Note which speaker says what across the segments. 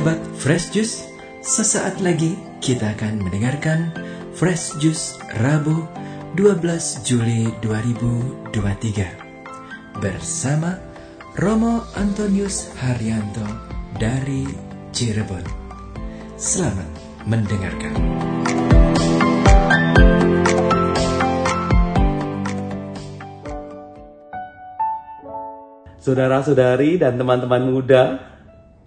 Speaker 1: Sahabat Fresh Juice, sesaat lagi kita akan mendengarkan Fresh Juice Rabu 12 Juli 2023 bersama Romo Antonius Haryanto dari Cirebon. Selamat mendengarkan.
Speaker 2: Saudara-saudari dan teman-teman muda,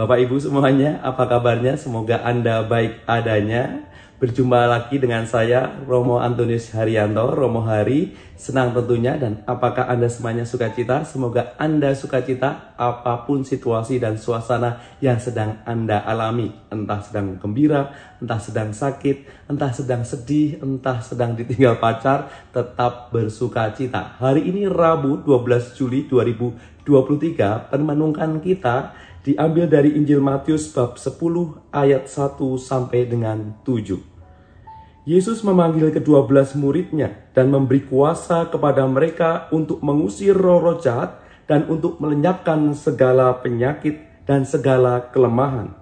Speaker 2: Bapak Ibu semuanya, apa kabarnya? Semoga Anda baik adanya. Berjumpa lagi dengan saya, Romo Antonius Haryanto, Romo Hari. Senang tentunya dan apakah Anda semuanya sukacita? Semoga Anda sukacita apa pun situasi dan suasana yang sedang Anda alami. Entah sedang gembira, entah sedang sakit, entah sedang sedih, entah sedang ditinggal pacar, tetap bersukacita. Hari ini Rabu 12 Juli 2023, permenungkan kita diambil dari Injil Matius bab 10 ayat 1 sampai dengan 7. Yesus memanggil kedua belas muridnya dan memberi kuasa kepada mereka untuk mengusir roh-roh jahat dan untuk melenyapkan segala penyakit dan segala kelemahan.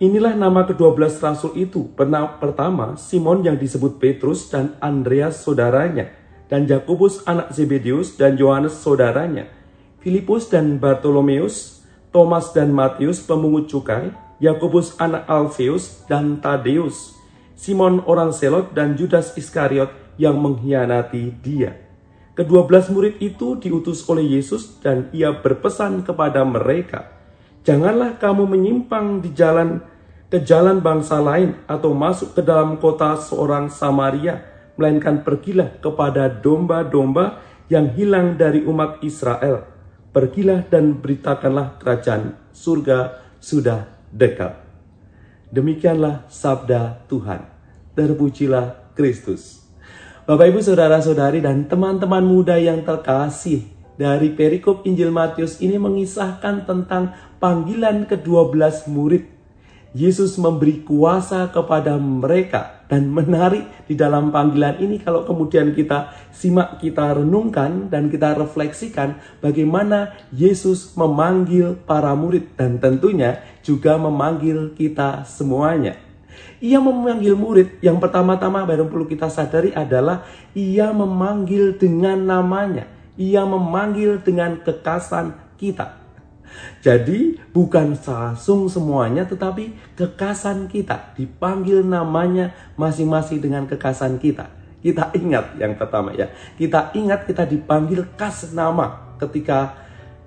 Speaker 2: Inilah nama kedua belas rasul itu. Pertama, Simon yang disebut Petrus dan Andreas saudaranya, dan Yakobus anak Zebedius dan Yohanes saudaranya, Filipus dan Bartolomeus, Thomas dan Matius pemungut cukai, Yakobus anak Alfeus dan Tadeus, Simon orang Selot dan Judas Iskariot yang mengkhianati dia. Kedua belas murid itu diutus oleh Yesus dan ia berpesan kepada mereka, Janganlah kamu menyimpang di jalan ke jalan bangsa lain atau masuk ke dalam kota seorang Samaria, melainkan pergilah kepada domba-domba yang hilang dari umat Israel. Pergilah dan beritakanlah kerajaan surga sudah dekat. Demikianlah sabda Tuhan. Terpujilah Kristus. Bapak Ibu Saudara-saudari dan teman-teman muda yang terkasih, dari perikop Injil Matius ini mengisahkan tentang panggilan kedua belas murid. Yesus memberi kuasa kepada mereka dan menarik di dalam panggilan ini kalau kemudian kita simak, kita renungkan dan kita refleksikan bagaimana Yesus memanggil para murid dan tentunya juga memanggil kita semuanya. Ia memanggil murid yang pertama-tama baru perlu kita sadari adalah ia memanggil dengan namanya. Ia memanggil dengan kekasan kita. Jadi bukan langsung semuanya tetapi kekasan kita dipanggil namanya masing-masing dengan kekasan kita. Kita ingat yang pertama ya. Kita ingat kita dipanggil kas nama ketika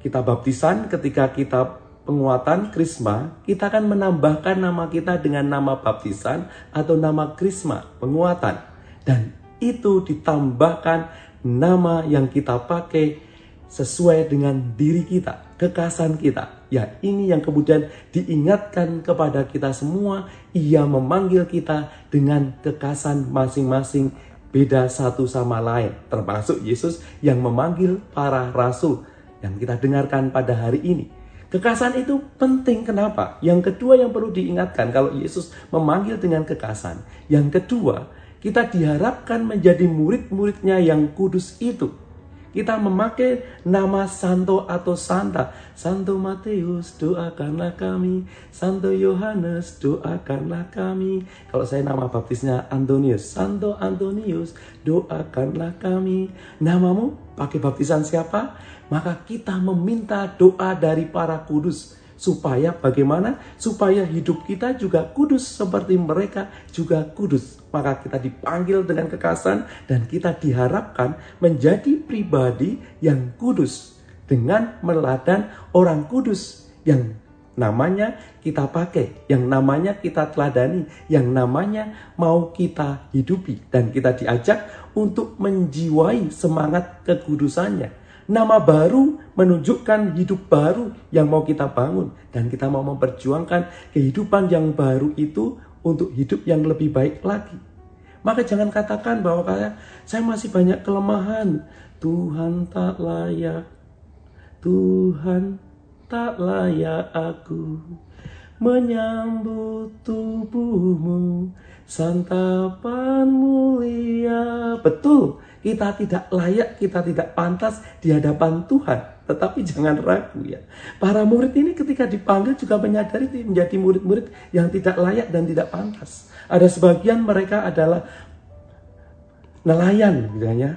Speaker 2: kita baptisan, ketika kita penguatan krisma, kita akan menambahkan nama kita dengan nama baptisan atau nama krisma, penguatan. Dan itu ditambahkan nama yang kita pakai sesuai dengan diri kita, kekasan kita. Ya, ini yang kemudian diingatkan kepada kita semua, ia memanggil kita dengan kekasan masing-masing beda satu sama lain, termasuk Yesus yang memanggil para rasul yang kita dengarkan pada hari ini. Kekasan itu penting kenapa? Yang kedua yang perlu diingatkan kalau Yesus memanggil dengan kekasan. Yang kedua, kita diharapkan menjadi murid-muridnya yang kudus itu. Kita memakai nama Santo atau Santa. Santo Matius, doakanlah kami. Santo Yohanes, doakanlah kami. Kalau saya nama baptisnya Antonius. Santo Antonius, doakanlah kami. Namamu pakai baptisan siapa? maka kita meminta doa dari para kudus supaya bagaimana? Supaya hidup kita juga kudus seperti mereka juga kudus. Maka kita dipanggil dengan kekasan dan kita diharapkan menjadi pribadi yang kudus. Dengan meladan orang kudus yang namanya kita pakai, yang namanya kita teladani, yang namanya mau kita hidupi. Dan kita diajak untuk menjiwai semangat kekudusannya Nama baru menunjukkan hidup baru yang mau kita bangun dan kita mau memperjuangkan kehidupan yang baru itu untuk hidup yang lebih baik lagi. Maka jangan katakan bahwa kayak saya masih banyak kelemahan. Tuhan tak layak. Tuhan tak layak aku menyambut tubuhmu santapan mulia. Betul, Kita tidak layak, kita tidak pantas di hadapan Tuhan. Tetapi jangan ragu ya. Para murid ini ketika dipanggil juga menyadari menjadi murid-murid yang tidak layak dan tidak pantas. Ada sebagian mereka adalah nelayan gitu kan ya.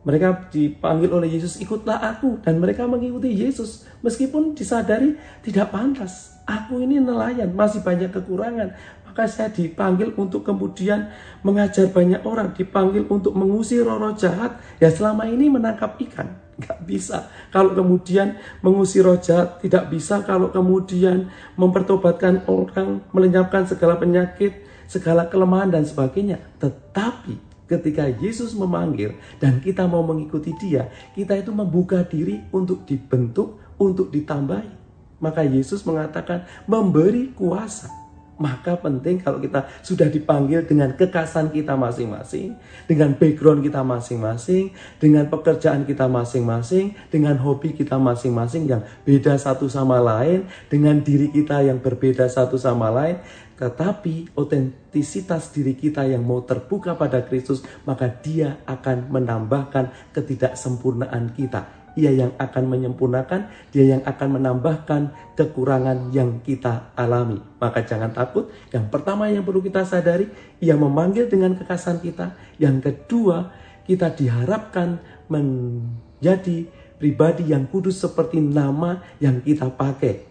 Speaker 2: Mereka dipanggil oleh Yesus, ikutlah aku. Dan mereka mengikuti Yesus. Meskipun disadari tidak pantas. Aku ini nelayan, masih banyak kekurangan. Maka saya dipanggil untuk kemudian mengajar banyak orang. Dipanggil untuk mengusir roh-roh jahat. Ya selama ini menangkap ikan. Gak bisa. Kalau kemudian mengusir roh jahat, tidak bisa. Kalau kemudian mempertobatkan orang, melenyapkan segala penyakit, segala kelemahan dan sebagainya. Tetapi ketika Yesus memanggil dan kita mau mengikuti dia, kita itu membuka diri untuk dibentuk, untuk ditambahi. Maka Yesus mengatakan memberi kuasa. Maka penting kalau kita sudah dipanggil dengan kekasan kita masing-masing, dengan background kita masing-masing, dengan pekerjaan kita masing-masing, dengan hobi kita masing-masing yang beda satu sama lain, dengan diri kita yang berbeda satu sama lain, tetapi otentisitas diri kita yang mau terbuka pada Kristus, maka Dia akan menambahkan ketidaksempurnaan kita. Ia yang akan menyempurnakan, Dia yang akan menambahkan kekurangan yang kita alami. Maka jangan takut. Yang pertama yang perlu kita sadari, Ia memanggil dengan kekasan kita. Yang kedua, kita diharapkan menjadi pribadi yang kudus seperti nama yang kita pakai.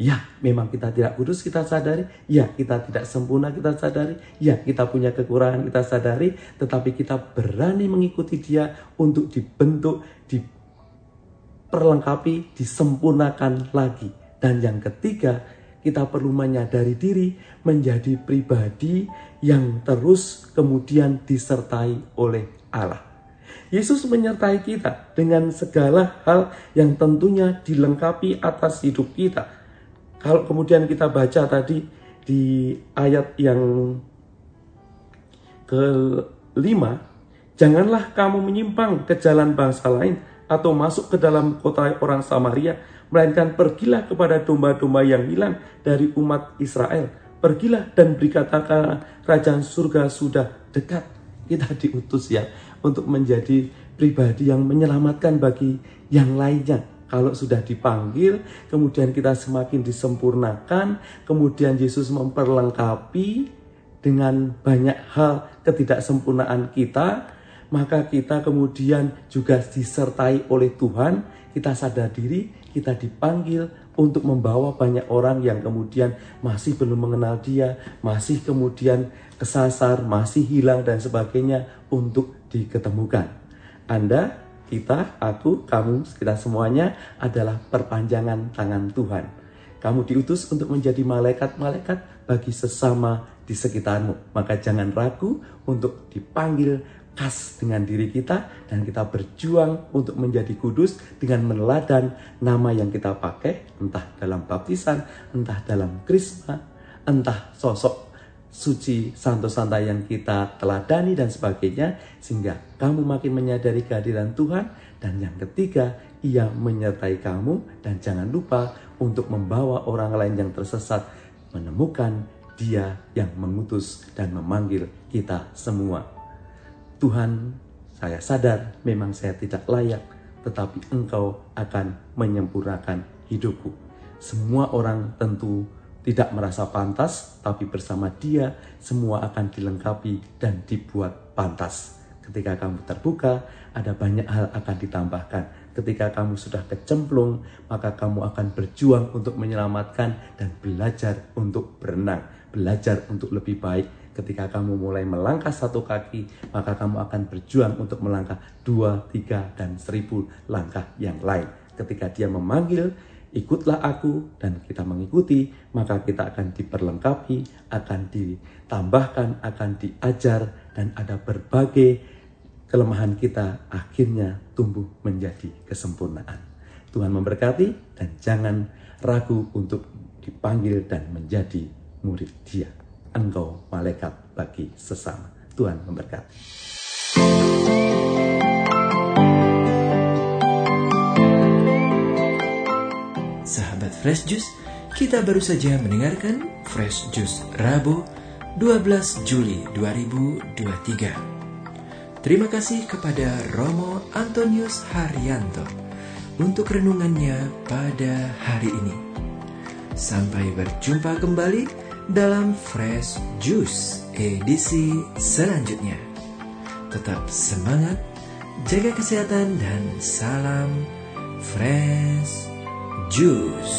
Speaker 2: Ya, memang kita tidak kudus, kita sadari. Ya, kita tidak sempurna, kita sadari. Ya, kita punya kekurangan, kita sadari. Tetapi kita berani mengikuti dia untuk dibentuk, diperlengkapi, disempurnakan lagi. Dan yang ketiga, kita perlu menyadari diri menjadi pribadi yang terus kemudian disertai oleh Allah. Yesus menyertai kita dengan segala hal yang tentunya dilengkapi atas hidup kita kalau kemudian kita baca tadi di ayat yang kelima, janganlah kamu menyimpang ke jalan bangsa lain atau masuk ke dalam kota orang Samaria, melainkan pergilah kepada domba-domba yang hilang dari umat Israel. Pergilah dan berkatakan kerajaan surga sudah dekat. Kita diutus ya untuk menjadi pribadi yang menyelamatkan bagi yang lainnya kalau sudah dipanggil, kemudian kita semakin disempurnakan, kemudian Yesus memperlengkapi dengan banyak hal ketidaksempurnaan kita, maka kita kemudian juga disertai oleh Tuhan, kita sadar diri, kita dipanggil untuk membawa banyak orang yang kemudian masih belum mengenal dia, masih kemudian kesasar, masih hilang dan sebagainya untuk diketemukan. Anda kita, aku, kamu, kita semuanya adalah perpanjangan tangan Tuhan. Kamu diutus untuk menjadi malaikat-malaikat bagi sesama di sekitarmu. Maka jangan ragu untuk dipanggil khas dengan diri kita dan kita berjuang untuk menjadi kudus dengan meneladan nama yang kita pakai entah dalam baptisan, entah dalam krisma, entah sosok suci santo santa yang kita teladani dan sebagainya sehingga kamu makin menyadari kehadiran Tuhan. Dan yang ketiga ia menyertai kamu dan jangan lupa untuk membawa orang lain yang tersesat menemukan dia yang mengutus dan memanggil kita semua Tuhan saya sadar memang saya tidak layak tetapi engkau akan menyempurnakan hidupku semua orang tentu tidak merasa pantas, tapi bersama Dia semua akan dilengkapi dan dibuat pantas. Ketika kamu terbuka, ada banyak hal akan ditambahkan. Ketika kamu sudah kecemplung, maka kamu akan berjuang untuk menyelamatkan dan belajar untuk berenang, belajar untuk lebih baik. Ketika kamu mulai melangkah satu kaki, maka kamu akan berjuang untuk melangkah dua, tiga, dan seribu langkah yang lain. Ketika dia memanggil, ikutlah aku dan kita mengikuti, maka kita akan diperlengkapi, akan ditambahkan, akan diajar dan ada berbagai kelemahan kita akhirnya tumbuh menjadi kesempurnaan. Tuhan memberkati dan jangan ragu untuk dipanggil dan menjadi murid dia. Engkau malaikat bagi sesama. Tuhan memberkati.
Speaker 1: Fresh Juice, kita baru saja mendengarkan Fresh Juice Rabu 12 Juli 2023. Terima kasih kepada Romo Antonius Haryanto untuk renungannya pada hari ini. Sampai berjumpa kembali dalam Fresh Juice edisi selanjutnya. Tetap semangat, jaga kesehatan dan salam Fresh Juice.